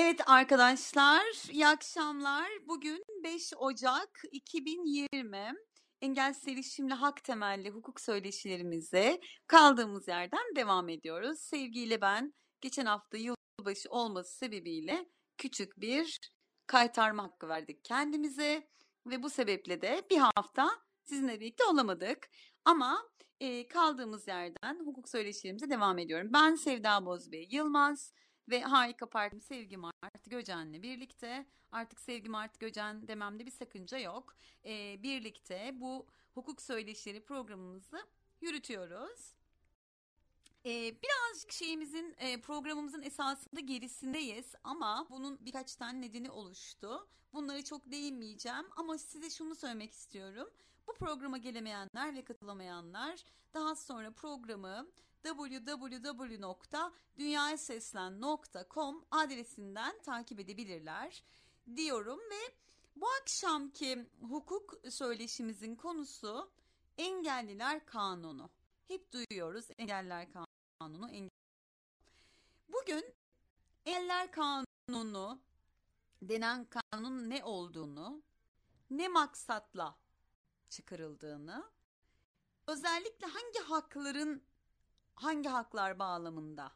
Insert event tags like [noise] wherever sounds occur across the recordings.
Evet arkadaşlar, iyi akşamlar. Bugün 5 Ocak 2020. Engelsiz erişimli hak temelli hukuk söyleşilerimize kaldığımız yerden devam ediyoruz. Sevgiyle ben geçen hafta yılbaşı olması sebebiyle küçük bir kaytarma hakkı verdik kendimize ve bu sebeple de bir hafta sizinle birlikte olamadık. Ama e, kaldığımız yerden hukuk söyleşilerimize devam ediyorum. Ben Sevda Bozbey Yılmaz ve harika partim Sevgi Mart Göcen'le birlikte artık Sevgi Mart Göcen dememde bir sakınca yok. E, birlikte bu hukuk söyleşileri programımızı yürütüyoruz. E, birazcık şeyimizin e, programımızın esasında gerisindeyiz ama bunun birkaç tane nedeni oluştu. Bunları çok değinmeyeceğim ama size şunu söylemek istiyorum. Bu programa gelemeyenler ve katılamayanlar daha sonra programı www.dünyayaseslen.com adresinden takip edebilirler diyorum ve bu akşamki hukuk söyleşimizin konusu engelliler kanunu. Hep duyuyoruz engelliler kanunu. Engel... Bugün engelliler kanunu denen kanunun ne olduğunu, ne maksatla çıkarıldığını, özellikle hangi hakların hangi haklar bağlamında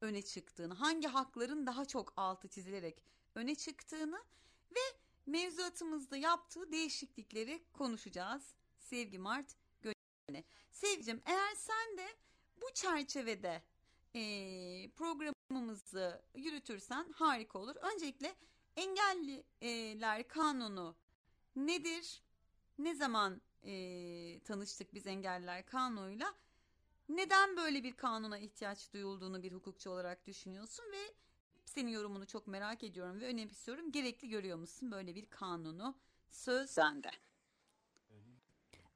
öne çıktığını, hangi hakların daha çok altı çizilerek öne çıktığını ve mevzuatımızda yaptığı değişiklikleri konuşacağız. Sevgi Mart Gölene. Sevgicim eğer sen de bu çerçevede e, programımızı yürütürsen harika olur. Öncelikle engelliler kanunu nedir? Ne zaman e, tanıştık biz engelliler kanunuyla? Neden böyle bir kanuna ihtiyaç duyulduğunu bir hukukçu olarak düşünüyorsun ve senin yorumunu çok merak ediyorum ve önemsiyorum. Gerekli görüyor musun böyle bir kanunu? Söz sende.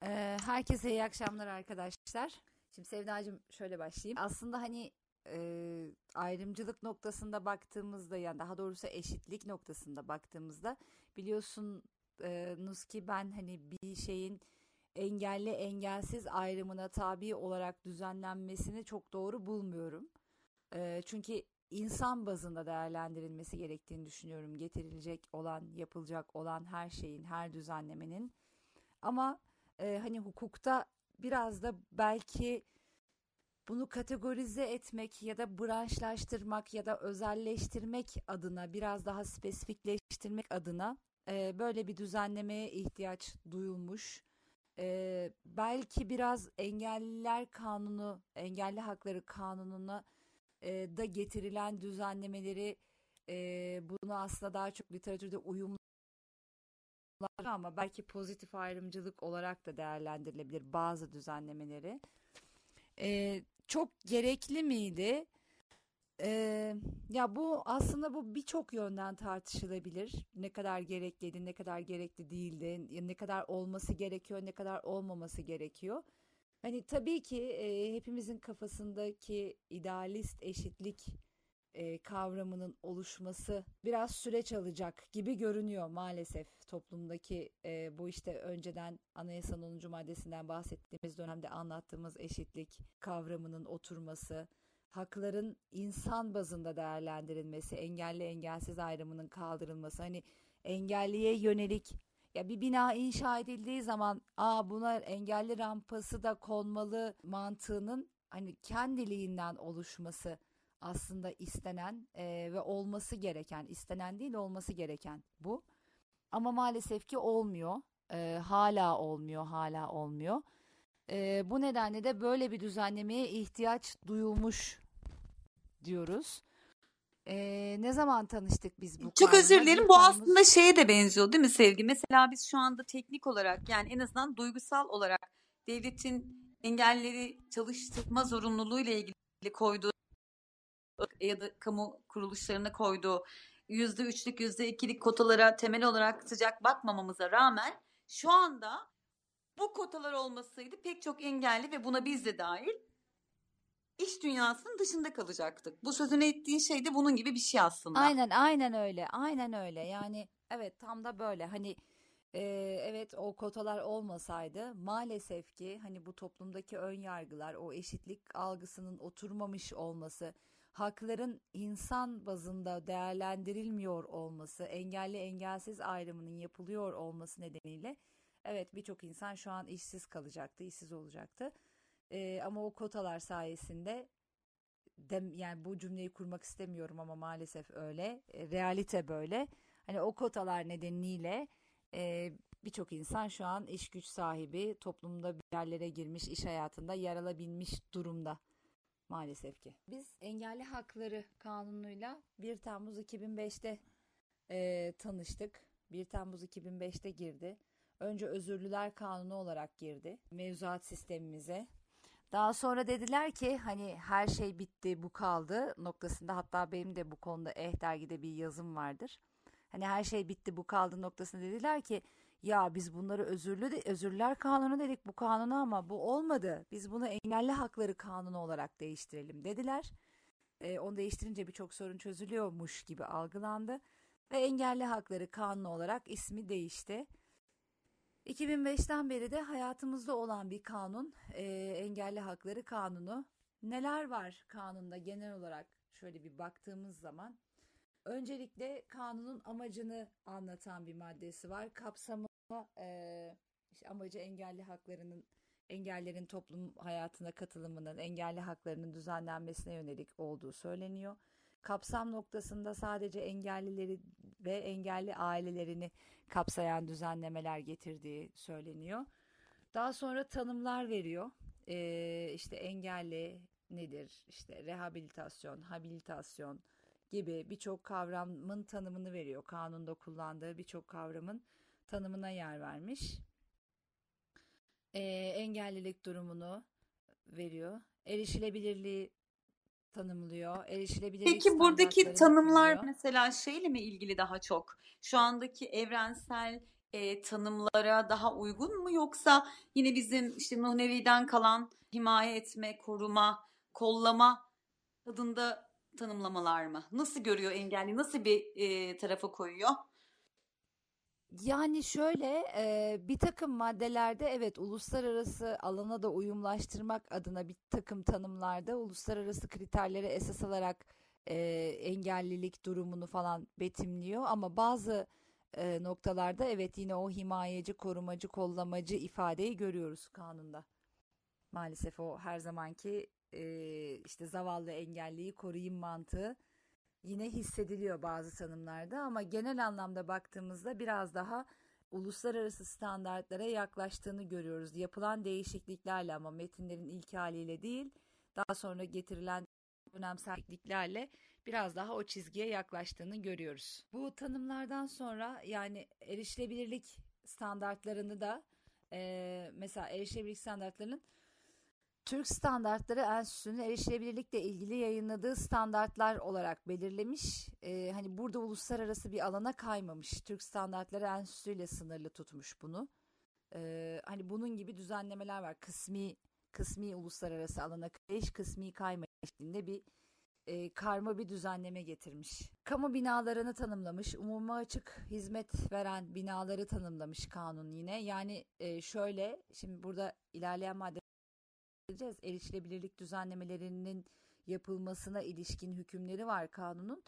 Ee, herkese iyi akşamlar arkadaşlar. Şimdi Sevdacığım şöyle başlayayım. Aslında hani e, ayrımcılık noktasında baktığımızda yani daha doğrusu eşitlik noktasında baktığımızda biliyorsun e, Nuski ben hani bir şeyin engelli engelsiz ayrımına tabi olarak düzenlenmesini çok doğru bulmuyorum. E, çünkü insan bazında değerlendirilmesi gerektiğini düşünüyorum. Getirilecek olan, yapılacak olan her şeyin, her düzenlemenin. Ama e, hani hukukta biraz da belki bunu kategorize etmek ya da branşlaştırmak ya da özelleştirmek adına biraz daha spesifikleştirmek adına e, böyle bir düzenlemeye ihtiyaç duyulmuş. E, belki biraz engelliler kanunu, engelli hakları kanununa e, da getirilen düzenlemeleri e, bunu aslında daha çok literatürde uyumlu ama belki pozitif ayrımcılık olarak da değerlendirilebilir bazı düzenlemeleri. E, çok gerekli miydi? Ee, ya bu aslında bu birçok yönden tartışılabilir. Ne kadar gerekliydi, ne kadar gerekli değildi, ne kadar olması gerekiyor, ne kadar olmaması gerekiyor. Hani tabii ki e, hepimizin kafasındaki idealist eşitlik e, kavramının oluşması biraz süreç alacak gibi görünüyor maalesef toplumdaki e, bu işte önceden anayasanın 10. maddesinden bahsettiğimiz dönemde anlattığımız eşitlik kavramının oturması, hakların insan bazında değerlendirilmesi, engelli engelsiz ayrımının kaldırılması, hani engelliye yönelik ya bir bina inşa edildiği zaman aa buna engelli rampası da konmalı mantığının hani kendiliğinden oluşması aslında istenen e, ve olması gereken, istenen değil olması gereken bu. Ama maalesef ki olmuyor. E, hala olmuyor, hala olmuyor. E, bu nedenle de böyle bir düzenlemeye ihtiyaç duyulmuş diyoruz. Ee, ne zaman tanıştık biz bu Çok özür dilerim. Bu aslında şeye de benziyor değil mi Sevgi? Mesela biz şu anda teknik olarak yani en azından duygusal olarak devletin engelleri çalıştırma zorunluluğuyla ilgili koyduğu ya da kamu kuruluşlarına koyduğu yüzde üçlük yüzde ikilik kotalara temel olarak sıcak bakmamamıza rağmen şu anda bu kotalar olmasaydı pek çok engelli ve buna biz de dahil iş dünyasının dışında kalacaktık. Bu sözünü ettiğin şey de bunun gibi bir şey aslında. Aynen aynen öyle aynen öyle yani evet tam da böyle hani e, evet o kotalar olmasaydı maalesef ki hani bu toplumdaki ön yargılar o eşitlik algısının oturmamış olması hakların insan bazında değerlendirilmiyor olması, engelli engelsiz ayrımının yapılıyor olması nedeniyle evet birçok insan şu an işsiz kalacaktı, işsiz olacaktı. Ee, ama o kotalar sayesinde dem, yani bu cümleyi kurmak istemiyorum ama maalesef öyle. E, realite böyle. Hani o kotalar nedeniyle e, birçok insan şu an iş güç sahibi, toplumda bir yerlere girmiş, iş hayatında yer alabilmiş durumda maalesef ki. Biz engelli hakları kanunuyla 1 Temmuz 2005'te e, tanıştık. 1 Temmuz 2005'te girdi. Önce özürlüler kanunu olarak girdi mevzuat sistemimize. Daha sonra dediler ki hani her şey bitti bu kaldı noktasında hatta benim de bu konuda Eh dergide bir yazım vardır. Hani her şey bitti bu kaldı noktasında dediler ki ya biz bunları özürlü de, özürler kanunu dedik bu kanunu ama bu olmadı. Biz bunu engelli hakları kanunu olarak değiştirelim dediler. Ee, onu değiştirince birçok sorun çözülüyormuş gibi algılandı. Ve engelli hakları kanunu olarak ismi değişti. 2005'ten beri de hayatımızda olan bir kanun, e, engelli hakları kanunu. Neler var kanunda genel olarak şöyle bir baktığımız zaman Öncelikle kanunun amacını anlatan bir maddesi var. Kapsamı e, işte amacı engelli haklarının engellerin toplum hayatına katılımının, engelli haklarının düzenlenmesine yönelik olduğu söyleniyor. Kapsam noktasında sadece engellileri ve engelli ailelerini kapsayan düzenlemeler getirdiği söyleniyor. Daha sonra tanımlar veriyor. Ee, işte engelli nedir? İşte rehabilitasyon, habilitasyon, gibi birçok kavramın tanımını veriyor. Kanunda kullandığı birçok kavramın tanımına yer vermiş. E, engellilik durumunu veriyor. Erişilebilirliği tanımlıyor. Erişilebilirlik Peki buradaki tanımlar tanımlıyor. mesela şeyle mi ilgili daha çok? Şu andaki evrensel e, tanımlara daha uygun mu yoksa yine bizim işte Nuh kalan himaye etme, koruma, kollama adında tanımlamalar mı? Nasıl görüyor engelli? Nasıl bir e, tarafa koyuyor? Yani şöyle e, bir takım maddelerde evet uluslararası alana da uyumlaştırmak adına bir takım tanımlarda uluslararası kriterlere esas alarak e, engellilik durumunu falan betimliyor ama bazı e, noktalarda evet yine o himayeci, korumacı, kollamacı ifadeyi görüyoruz kanunda. Maalesef o her zamanki e, işte zavallı engelliyi koruyayım mantığı yine hissediliyor bazı tanımlarda ama genel anlamda baktığımızda biraz daha uluslararası standartlara yaklaştığını görüyoruz. Yapılan değişikliklerle ama metinlerin ilk haliyle değil daha sonra getirilen önemselliklerle biraz daha o çizgiye yaklaştığını görüyoruz. Bu tanımlardan sonra yani erişilebilirlik standartlarını da e, mesela erişilebilirlik standartlarının Türk Standartları Enstitüsü'nün erişilebilirlikle ilgili yayınladığı standartlar olarak belirlemiş. Ee, hani burada uluslararası bir alana kaymamış. Türk Standartları Enstitüsü ile sınırlı tutmuş bunu. Ee, hani bunun gibi düzenlemeler var. Kısmi kısmi uluslararası alana kayış, kısmi kayma şeklinde bir e, karma bir düzenleme getirmiş. Kamu binalarını tanımlamış, umuma açık hizmet veren binaları tanımlamış kanun yine. Yani e, şöyle, şimdi burada ilerleyen madde edeceğiz. Erişilebilirlik düzenlemelerinin yapılmasına ilişkin hükümleri var kanunun.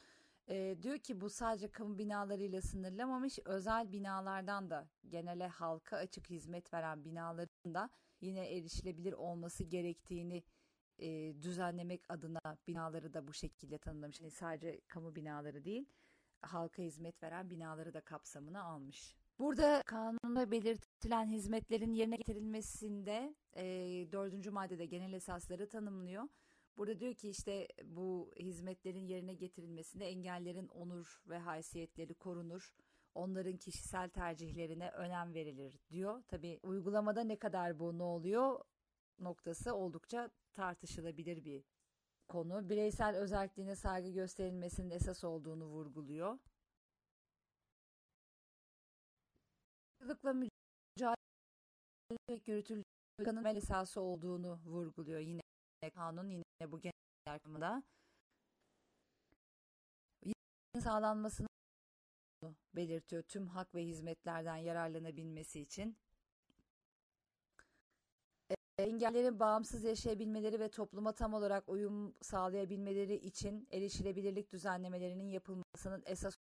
E, diyor ki bu sadece kamu binalarıyla sınırlamamış özel binalardan da genele halka açık hizmet veren binaların da yine erişilebilir olması gerektiğini e, düzenlemek adına binaları da bu şekilde tanımlamış. Yani sadece kamu binaları değil halka hizmet veren binaları da kapsamına almış. Burada kanunda belirtilen hizmetlerin yerine getirilmesinde dördüncü maddede genel esasları tanımlıyor. Burada diyor ki işte bu hizmetlerin yerine getirilmesinde engellerin onur ve haysiyetleri korunur. Onların kişisel tercihlerine önem verilir diyor. Tabi uygulamada ne kadar bu ne oluyor noktası oldukça tartışılabilir bir konu. Bireysel özelliğine saygı gösterilmesinin esas olduğunu vurguluyor. Haksızlıkla mücadele yürütülüyor temel esası olduğunu vurguluyor yine kanun yine bu genel yargımda. sağlanmasını belirtiyor tüm hak ve hizmetlerden yararlanabilmesi için. engellerin bağımsız yaşayabilmeleri ve topluma tam olarak uyum sağlayabilmeleri için erişilebilirlik düzenlemelerinin yapılmasının esas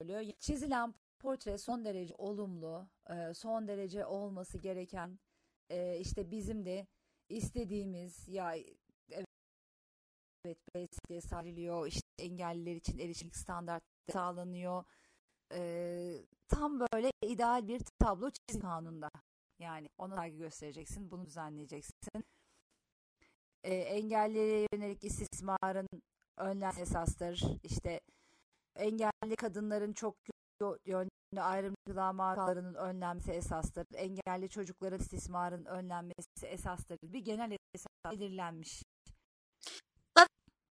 oluyor. Çizilen portre son derece olumlu, e, son derece olması gereken, e, işte bizim de istediğimiz ya evet belediye sağlanıyor, işte engelliler için erişimlik standart sağlanıyor. E, tam böyle ideal bir tablo çizim kanunda. Yani ona saygı göstereceksin, bunu düzenleyeceksin. Engellilere yönelik istismarın önlenmesi esastır. İşte engelli kadınların çok yönlü ayrımcılığa maruz önlenmesi esastır. Engelli çocukların istismarın önlenmesi esastır. Bir genel esas belirlenmiş.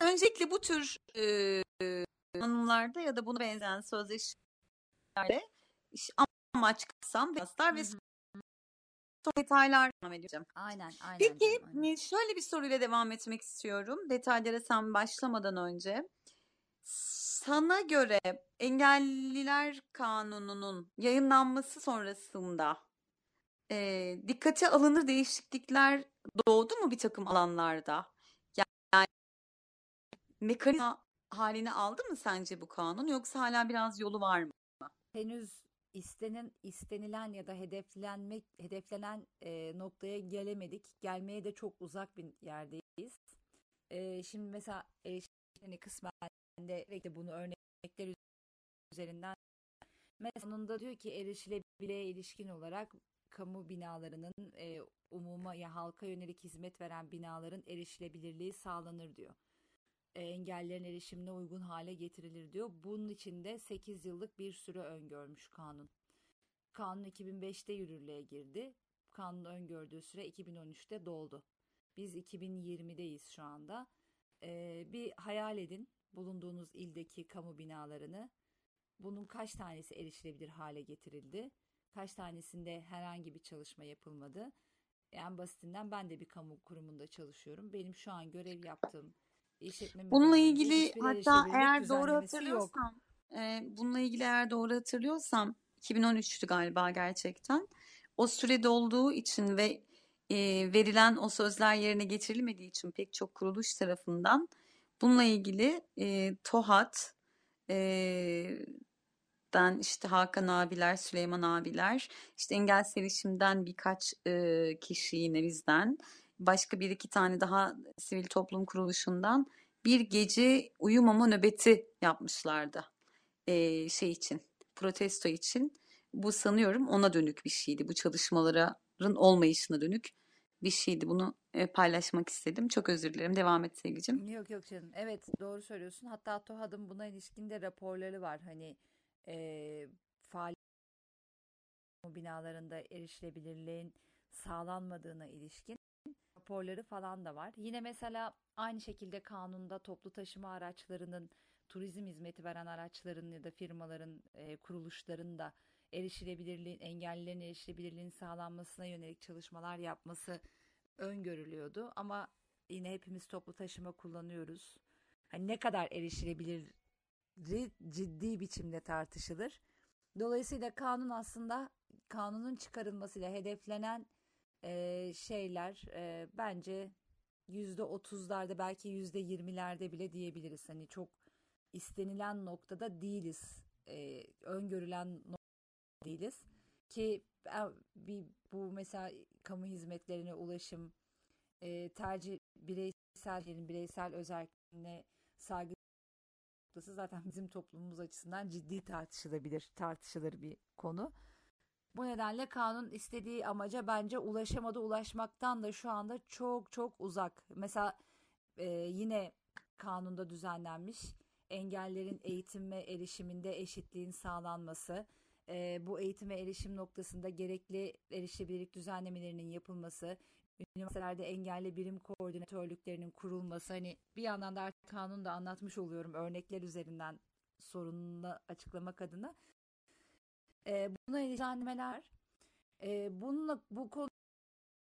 Öncelikle bu tür e, ya da buna benzeyen sözleşmelerde amaç kapsam ve aslar ve son detaylar devam edeceğim. Aynen, aynen. Peki aynen. şöyle bir soruyla devam etmek istiyorum. Detaylara sen başlamadan önce. Sana göre Engelliler Kanunu'nun yayınlanması sonrasında e, dikkate alınır değişiklikler doğdu mu bir takım alanlarda? Yani mekanizma halini aldı mı sence bu kanun yoksa hala biraz yolu var mı? Henüz istenen istenilen ya da hedeflenmek hedeflenen e, noktaya gelemedik. Gelmeye de çok uzak bir yerdeyiz. E, şimdi mesela erişimini kısmen de bunu örnekler üzerinden mesela sonunda diyor ki erişilebilirliğe ilişkin olarak kamu binalarının e, umuma ya halka yönelik hizmet veren binaların erişilebilirliği sağlanır diyor. E, engellerin erişimine uygun hale getirilir diyor. Bunun için de 8 yıllık bir süre öngörmüş kanun. Kanun 2005'te yürürlüğe girdi. Kanun öngördüğü süre 2013'te doldu. Biz 2020'deyiz şu anda. Ee, bir hayal edin bulunduğunuz ildeki kamu binalarını. Bunun kaç tanesi erişilebilir hale getirildi? Kaç tanesinde herhangi bir çalışma yapılmadı? En basitinden ben de bir kamu kurumunda çalışıyorum. Benim şu an görev yaptığım işletme Bununla ilgili hatta eğer doğru hatırlıyorsam e, bununla ilgili eğer doğru hatırlıyorsam 2013'tü galiba gerçekten. O süre dolduğu için ve e, verilen o sözler yerine getirilmediği için pek çok kuruluş tarafından bununla ilgili e, TOHAT e, den işte Hakan abiler, Süleyman abiler, işte engel serişimden birkaç e, kişi yine bizden, başka bir iki tane daha sivil toplum kuruluşundan bir gece uyumama nöbeti yapmışlardı e, şey için, protesto için. Bu sanıyorum ona dönük bir şeydi. Bu çalışmaların olmayışına dönük bir şeydi. Bunu e, paylaşmak istedim. Çok özür dilerim. Devam et sevgicim. Yok yok canım. Evet doğru söylüyorsun. Hatta TOHAD'ın buna ilişkin de raporları var. Hani e, faaliyet binalarında erişilebilirliğin sağlanmadığına ilişkin raporları falan da var. Yine mesela aynı şekilde kanunda toplu taşıma araçlarının turizm hizmeti veren araçların ya da firmaların, e, kuruluşların da erişilebilirliğin, engellilerin erişilebilirliğinin sağlanmasına yönelik çalışmalar yapması öngörülüyordu. Ama yine hepimiz toplu taşıma kullanıyoruz. Hani ne kadar erişilebilir ciddi biçimde tartışılır. Dolayısıyla kanun aslında kanunun çıkarılmasıyla hedeflenen e, şeyler e, bence yüzde otuzlarda belki yüzde yirmilerde bile diyebiliriz. Hani çok istenilen noktada değiliz. E, öngörülen değiliz. Ki bir bu mesela kamu hizmetlerine ulaşım e, tercih bireysel bireysel özelliğine saygı noktası zaten bizim toplumumuz açısından ciddi tartışılabilir, tartışılır bir konu. Bu nedenle kanun istediği amaca bence ulaşamadı. Ulaşmaktan da şu anda çok çok uzak. Mesela e, yine kanunda düzenlenmiş engellerin eğitim ve erişiminde eşitliğin sağlanması, e, bu eğitim ve erişim noktasında gerekli erişebilirlik düzenlemelerinin yapılması, üniversitelerde engelli birim koordinatörlüklerinin kurulması hani bir yandan da artık kanunu da anlatmış oluyorum örnekler üzerinden sorununu açıklamak adına. E, buna ilgilenmeler e, bununla bu konu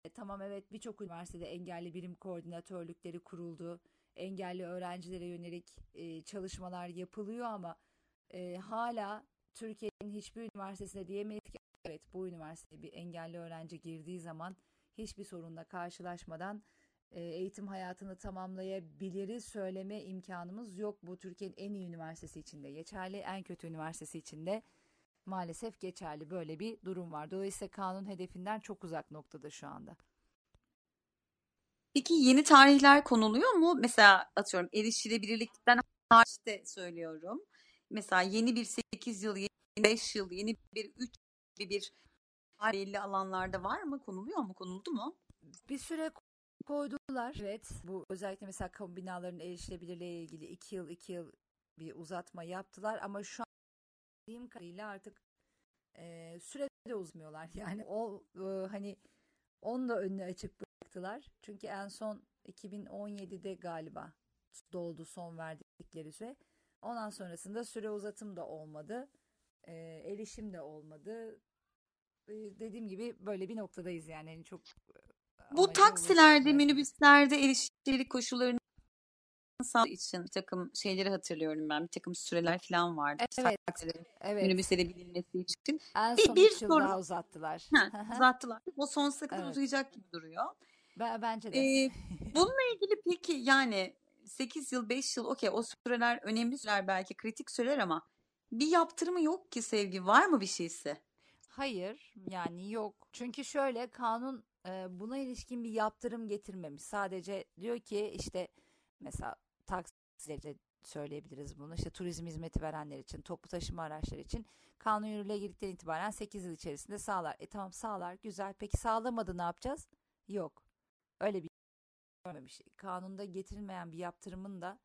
e, tamam evet birçok üniversitede engelli birim koordinatörlükleri kuruldu. Engelli öğrencilere yönelik e, çalışmalar yapılıyor ama e, hala Türkiye'nin hiçbir üniversitesinde diyemeyiz ki evet bu üniversiteye bir engelli öğrenci girdiği zaman hiçbir sorunla karşılaşmadan e, eğitim hayatını tamamlayabiliriz söyleme imkanımız yok. Bu Türkiye'nin en iyi üniversitesi içinde geçerli, en kötü üniversitesi içinde maalesef geçerli. Böyle bir durum var. Dolayısıyla kanun hedefinden çok uzak noktada şu anda. Peki yeni tarihler konuluyor mu? Mesela atıyorum erişilebilirlikten hariç de söylüyorum. Mesela yeni bir 8 yıl, 5 yıl, yeni bir 3 gibi bir belli alanlarda var mı? Konuluyor mu? Konuldu mu? Bir süre koydular. Evet. Bu özellikle mesela kamu binalarının erişilebilirliğe ilgili 2 yıl 2 yıl bir uzatma yaptılar ama şu an bildiğim kadarıyla artık e, sürede uzmuyorlar. [laughs] Yani o e, hani onu da önüne açık bıraktılar. Çünkü en son 2017'de galiba doldu son verdikleri süre. Ondan sonrasında süre uzatım da olmadı. E, erişim de olmadı. E, dediğim gibi böyle bir noktadayız yani. yani çok bu taksilerde, minibüslerde erişilebilirlik koşullarını sağlamak için bir takım şeyleri hatırlıyorum ben. Bir takım süreler falan vardı. Evet. evet. Minibüslere bilinmesi için. En bir, bir yıl daha uzattılar. Ha, uzattılar. O sonsuza kadar evet. uzayacak gibi duruyor. Ben, bence de. Ee, [laughs] bununla ilgili peki yani 8 yıl 5 yıl okey o süreler önemli süreler belki kritik süreler ama bir yaptırımı yok ki sevgi var mı bir şeysi? Hayır yani yok. Çünkü şöyle kanun buna ilişkin bir yaptırım getirmemiş. Sadece diyor ki işte mesela taksileri söyleyebiliriz bunu. İşte turizm hizmeti verenler için, toplu taşıma araçları için kanun yürürlüğe girdikten itibaren 8 yıl içerisinde sağlar. E tamam sağlar güzel. Peki sağlamadı ne yapacağız? Yok. Öyle bir görmemiş. Kanunda getirilmeyen bir yaptırımın da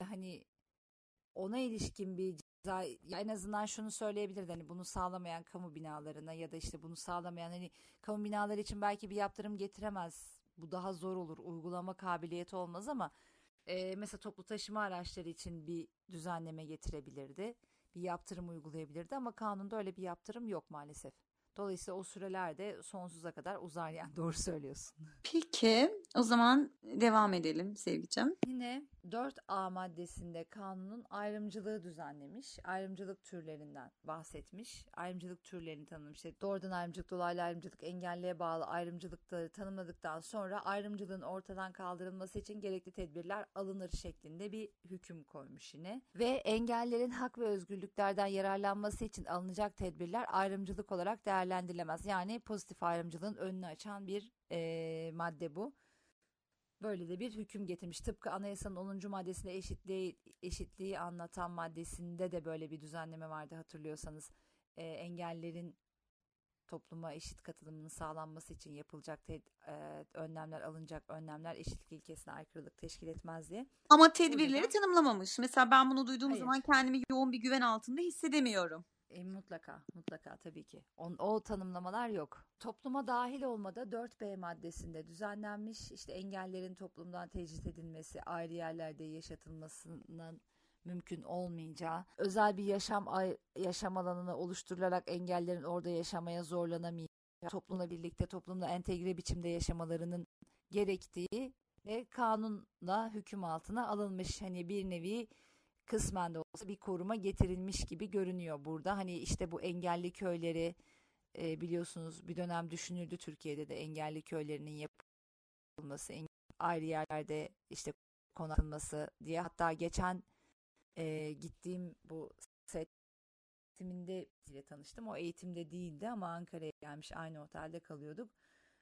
e, hani ona ilişkin bir ceza en azından şunu söyleyebilirdi hani bunu sağlamayan kamu binalarına ya da işte bunu sağlamayan hani kamu binaları için belki bir yaptırım getiremez. Bu daha zor olur. Uygulama kabiliyeti olmaz ama e, mesela toplu taşıma araçları için bir düzenleme getirebilirdi. Bir yaptırım uygulayabilirdi ama kanunda öyle bir yaptırım yok maalesef. Dolayısıyla o süreler de sonsuza kadar uzar yani doğru söylüyorsun. Peki o zaman devam edelim Sevgicem. Yine 4A maddesinde kanunun ayrımcılığı düzenlemiş. Ayrımcılık türlerinden bahsetmiş. Ayrımcılık türlerini tanımlamış. İşte doğrudan ayrımcılık, dolaylı ayrımcılık, engelliğe bağlı ayrımcılıkları tanımladıktan sonra ayrımcılığın ortadan kaldırılması için gerekli tedbirler alınır şeklinde bir hüküm koymuş yine. Ve engellerin hak ve özgürlüklerden yararlanması için alınacak tedbirler ayrımcılık olarak değerlendirilemez. Yani pozitif ayrımcılığın önünü açan bir e, madde bu. Böyle de bir hüküm getirmiş. Tıpkı anayasanın 10. maddesinde eşitliği, eşitliği anlatan maddesinde de böyle bir düzenleme vardı hatırlıyorsanız. E, engellerin topluma eşit katılımının sağlanması için yapılacak te- e, önlemler alınacak önlemler eşitlik ilkesine aykırılık teşkil etmez diye. Ama tedbirleri Burada, tanımlamamış. Mesela ben bunu duyduğum hayır. zaman kendimi yoğun bir güven altında hissedemiyorum. E, mutlaka, mutlaka tabii ki. O, o tanımlamalar yok. Topluma dahil olmada 4B maddesinde düzenlenmiş işte engellerin toplumdan tecrit edilmesi, ayrı yerlerde yaşatılmasının mümkün olmayacağı, özel bir yaşam yaşam alanını oluşturularak engellerin orada yaşamaya zorlanamayacağı, toplumla birlikte toplumla entegre biçimde yaşamalarının gerektiği ve kanunla hüküm altına alınmış hani bir nevi kısmen de olsa bir koruma getirilmiş gibi görünüyor burada. Hani işte bu engelli köyleri e, biliyorsunuz bir dönem düşünüldü Türkiye'de de engelli köylerinin yapılması, ayrı yerlerde işte konaklanması diye. Hatta geçen e, gittiğim bu eğitiminde ile tanıştım. O eğitimde değildi ama Ankara'ya gelmiş aynı otelde kalıyorduk.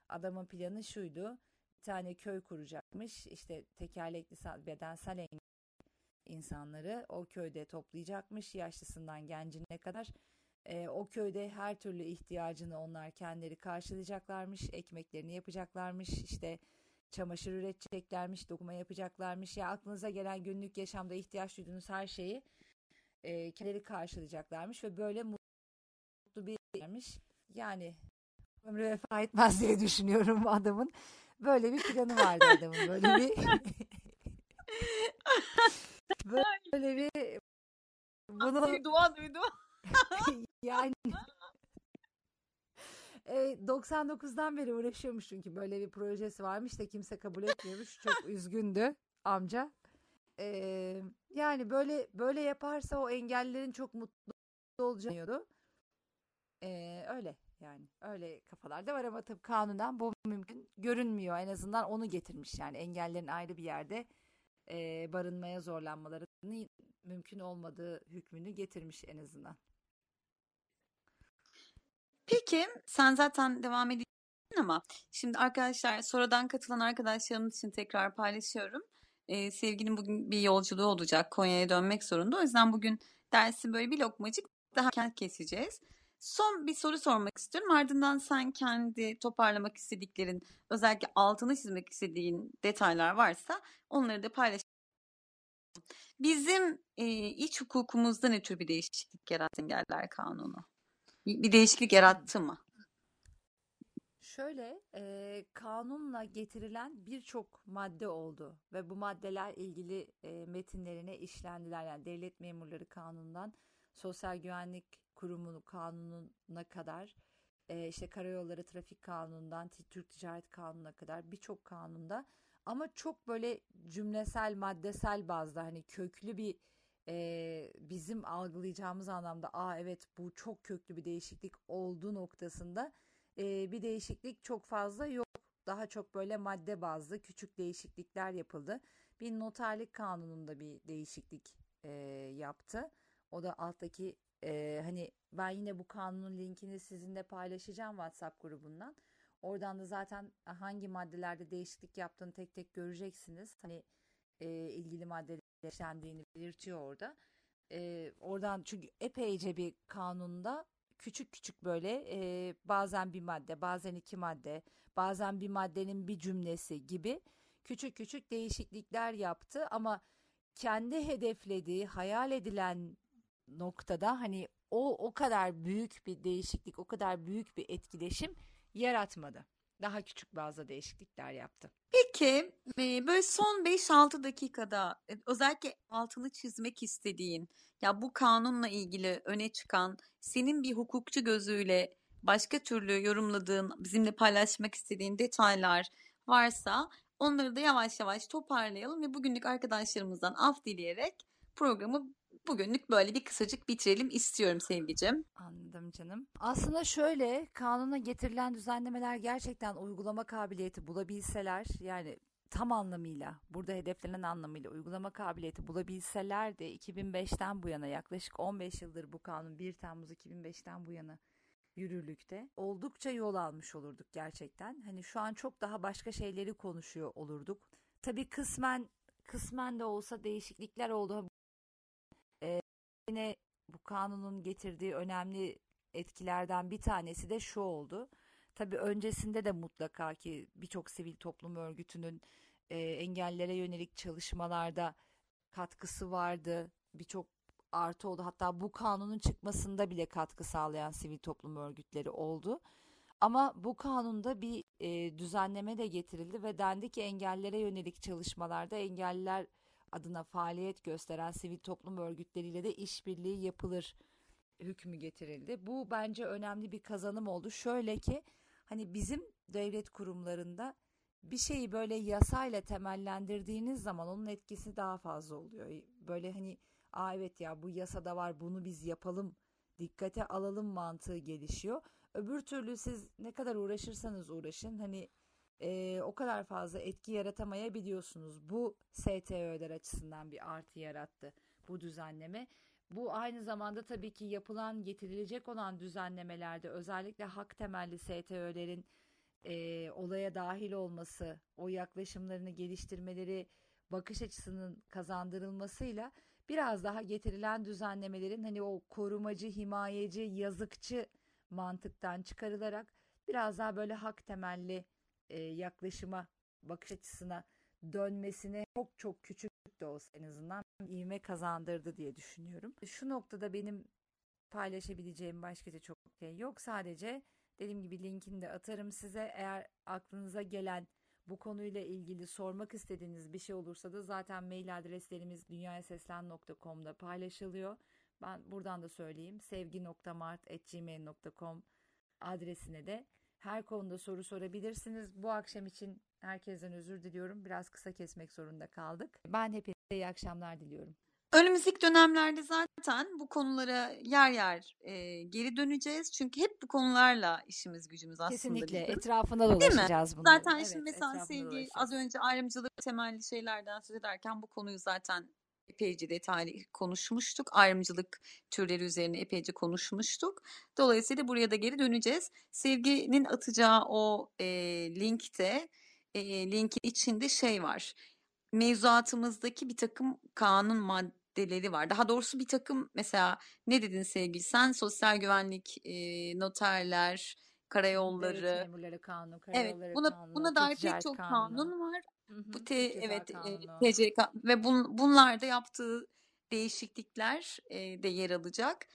Adamın planı şuydu. Bir tane köy kuracakmış. İşte tekerlekli bedensel engelli insanları o köyde toplayacakmış yaşlısından gencine kadar. E, o köyde her türlü ihtiyacını onlar kendileri karşılayacaklarmış, ekmeklerini yapacaklarmış, işte çamaşır üreteceklermiş, dokuma yapacaklarmış. Ya aklınıza gelen günlük yaşamda ihtiyaç duyduğunuz her şeyi e, kendileri karşılayacaklarmış ve böyle mutlu bir. Yani ömrü vefa etmez diye düşünüyorum adamın. Böyle bir planı vardı adamın. Böyle bir [laughs] Böyle bir bunu dua duydu. [laughs] yani e, 99'dan beri uğraşıyormuş çünkü böyle bir projesi varmış da kimse kabul etmiyormuş. Çok [laughs] üzgündü amca. E, yani böyle böyle yaparsa o engellerin çok mutlu olacağını e, öyle Yani öyle kafalarda var ama tabii kanunen bu mümkün görünmüyor. En azından onu getirmiş yani engellerin ayrı bir yerde e, barınmaya zorlanmalarının mümkün olmadığı hükmünü getirmiş en azından. Peki sen zaten devam ediyorsun ama şimdi arkadaşlar sonradan katılan arkadaşlarımız için tekrar paylaşıyorum. Ee, sevginin bugün bir yolculuğu olacak. Konya'ya dönmek zorunda. O yüzden bugün dersi böyle bir lokmacık daha keseceğiz. Son bir soru sormak istiyorum. Ardından sen kendi toparlamak istediklerin, özellikle altını çizmek istediğin detaylar varsa onları da paylaş. Bizim e, iç hukukumuzda ne tür bir değişiklik yarattı engeller kanunu? Bir değişiklik yarattı mı? Şöyle e, kanunla getirilen birçok madde oldu ve bu maddeler ilgili e, metinlerine işlendiler. Yani devlet memurları kanunundan sosyal güvenlik kurumu kanununa kadar e, işte karayolları trafik kanunundan Türk Ticaret Kanunu'na kadar birçok kanunda ama çok böyle cümlesel maddesel bazda hani köklü bir e, bizim algılayacağımız anlamda aa evet bu çok köklü bir değişiklik olduğu noktasında e, bir değişiklik çok fazla yok. Daha çok böyle madde bazlı küçük değişiklikler yapıldı. Bir noterlik kanununda bir değişiklik e, yaptı. O da alttaki e, hani ben yine bu kanunun linkini sizinle paylaşacağım WhatsApp grubundan. Oradan da zaten hangi maddelerde değişiklik yaptığını tek tek göreceksiniz. Hani e, ilgili maddeler işlendiğini belirtiyor orada. E, oradan çünkü epeyce bir kanunda küçük küçük böyle e, bazen bir madde, bazen iki madde, bazen bir maddenin bir cümlesi gibi küçük küçük değişiklikler yaptı ama kendi hedeflediği, hayal edilen noktada hani o o kadar büyük bir değişiklik, o kadar büyük bir etkileşim yaratmadı. Daha küçük bazı değişiklikler yaptı. Peki böyle son 5-6 dakikada özellikle altını çizmek istediğin ya bu kanunla ilgili öne çıkan senin bir hukukçu gözüyle başka türlü yorumladığın bizimle paylaşmak istediğin detaylar varsa onları da yavaş yavaş toparlayalım ve bugünlük arkadaşlarımızdan af dileyerek programı bugünlük böyle bir kısacık bitirelim istiyorum sevgicim. Anladım canım. Aslında şöyle kanuna getirilen düzenlemeler gerçekten uygulama kabiliyeti bulabilseler yani tam anlamıyla burada hedeflenen anlamıyla uygulama kabiliyeti bulabilseler de 2005'ten bu yana yaklaşık 15 yıldır bu kanun 1 Temmuz 2005'ten bu yana yürürlükte oldukça yol almış olurduk gerçekten. Hani şu an çok daha başka şeyleri konuşuyor olurduk. Tabii kısmen kısmen de olsa değişiklikler oldu. Yine bu kanunun getirdiği önemli etkilerden bir tanesi de şu oldu. Tabii öncesinde de mutlaka ki birçok sivil toplum örgütünün e, engellere yönelik çalışmalarda katkısı vardı. Birçok artı oldu. Hatta bu kanunun çıkmasında bile katkı sağlayan sivil toplum örgütleri oldu. Ama bu kanunda bir e, düzenleme de getirildi ve dendi ki engellere yönelik çalışmalarda engelliler adına faaliyet gösteren sivil toplum örgütleriyle de işbirliği yapılır hükmü getirildi. Bu bence önemli bir kazanım oldu. Şöyle ki hani bizim devlet kurumlarında bir şeyi böyle yasayla temellendirdiğiniz zaman onun etkisi daha fazla oluyor. Böyle hani aa evet ya bu yasada var bunu biz yapalım dikkate alalım mantığı gelişiyor. Öbür türlü siz ne kadar uğraşırsanız uğraşın hani e, o kadar fazla etki yaratamayabiliyorsunuz. Bu STÖ'ler açısından bir artı yarattı bu düzenleme. Bu aynı zamanda tabii ki yapılan getirilecek olan düzenlemelerde özellikle hak temelli STÖ'lerin e, olaya dahil olması, o yaklaşımlarını geliştirmeleri, bakış açısının kazandırılmasıyla biraz daha getirilen düzenlemelerin hani o korumacı, himayeci, yazıkçı mantıktan çıkarılarak biraz daha böyle hak temelli e, yaklaşıma, bakış açısına dönmesine çok çok küçük de olsa en azından ivme kazandırdı diye düşünüyorum. Şu noktada benim paylaşabileceğim başka çok şey yok. Sadece dediğim gibi linkini de atarım size. Eğer aklınıza gelen bu konuyla ilgili sormak istediğiniz bir şey olursa da zaten mail adreslerimiz dünyayaseslen.com'da paylaşılıyor. Ben buradan da söyleyeyim sevgi.mart.gmail.com adresine de her konuda soru sorabilirsiniz. Bu akşam için herkesten özür diliyorum. Biraz kısa kesmek zorunda kaldık. Ben hepinize iyi akşamlar diliyorum. Önümüzdeki dönemlerde zaten bu konulara yer yer e, geri döneceğiz. Çünkü hep bu konularla işimiz gücümüz aslında Kesinlikle bizim. etrafında dolaşacağız bunların. Zaten Evet, şimdi mesela sevgi az önce ayrımcılık temelli şeylerden söz ederken bu konuyu zaten epeyce detaylı konuşmuştuk. Ayrımcılık türleri üzerine epeyce konuşmuştuk. Dolayısıyla buraya da geri döneceğiz. Sevginin atacağı o e, linkte e, linkin içinde şey var. Mevzuatımızdaki bir takım kanun maddeleri var. Daha doğrusu bir takım mesela ne dedin sevgili sen? Sosyal güvenlik, e, noterler, karayolları, Devlet memurları kanunu, Evet, karayolları buna kanunu, buna dair pek çok Kanunu. kanun var. Hı hı, Bu te, evet e, Kanunu. TCK ve bun, bunlarda yaptığı değişiklikler e, de yer alacak.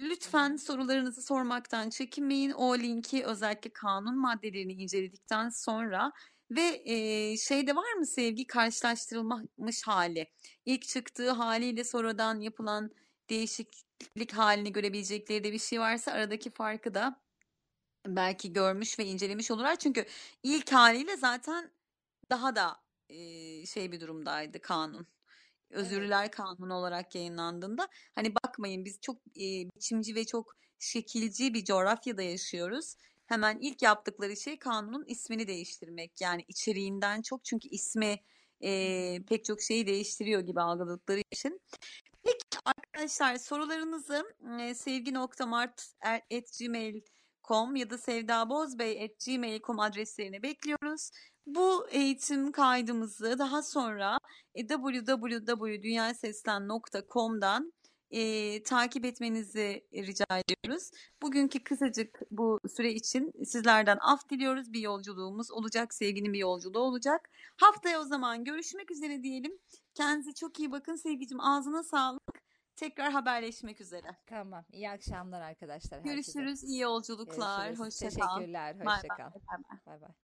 Lütfen sorularınızı sormaktan çekinmeyin. O linki özellikle kanun maddelerini inceledikten sonra ve e, şeyde var mı sevgi karşılaştırılmış hali? İlk çıktığı haliyle sonradan yapılan değişiklik halini görebilecekleri de bir şey varsa aradaki farkı da belki görmüş ve incelemiş olurlar. Çünkü ilk haliyle zaten daha da e, şey bir durumdaydı kanun. Özürlüler Kanunu olarak yayınlandığında hani bakmayın biz çok e, biçimci ve çok şekilci bir coğrafyada yaşıyoruz. Hemen ilk yaptıkları şey kanunun ismini değiştirmek. Yani içeriğinden çok çünkü ismi e, pek çok şeyi değiştiriyor gibi algıladıkları için. Peki arkadaşlar sorularınızı e, sevgi.mart.gmail.com ya da sevdabozbey.gmail.com adreslerine bekliyoruz. Bu eğitim kaydımızı daha sonra e, www.dünyaseslen.com'dan e, takip etmenizi rica ediyoruz. Bugünkü kısacık bu süre için sizlerden af diliyoruz. Bir yolculuğumuz olacak. Sevginin bir yolculuğu olacak. Haftaya o zaman görüşmek üzere diyelim. Kendinize çok iyi bakın. Sevgicim ağzına sağlık. Tekrar haberleşmek üzere. Tamam. İyi akşamlar arkadaşlar herkese. Görüşürüz. İyi yolculuklar. Görüşürüz. Hoşça. Teşekkürler. Bay Hoşça bay. kal. Bay bay. Bay bay.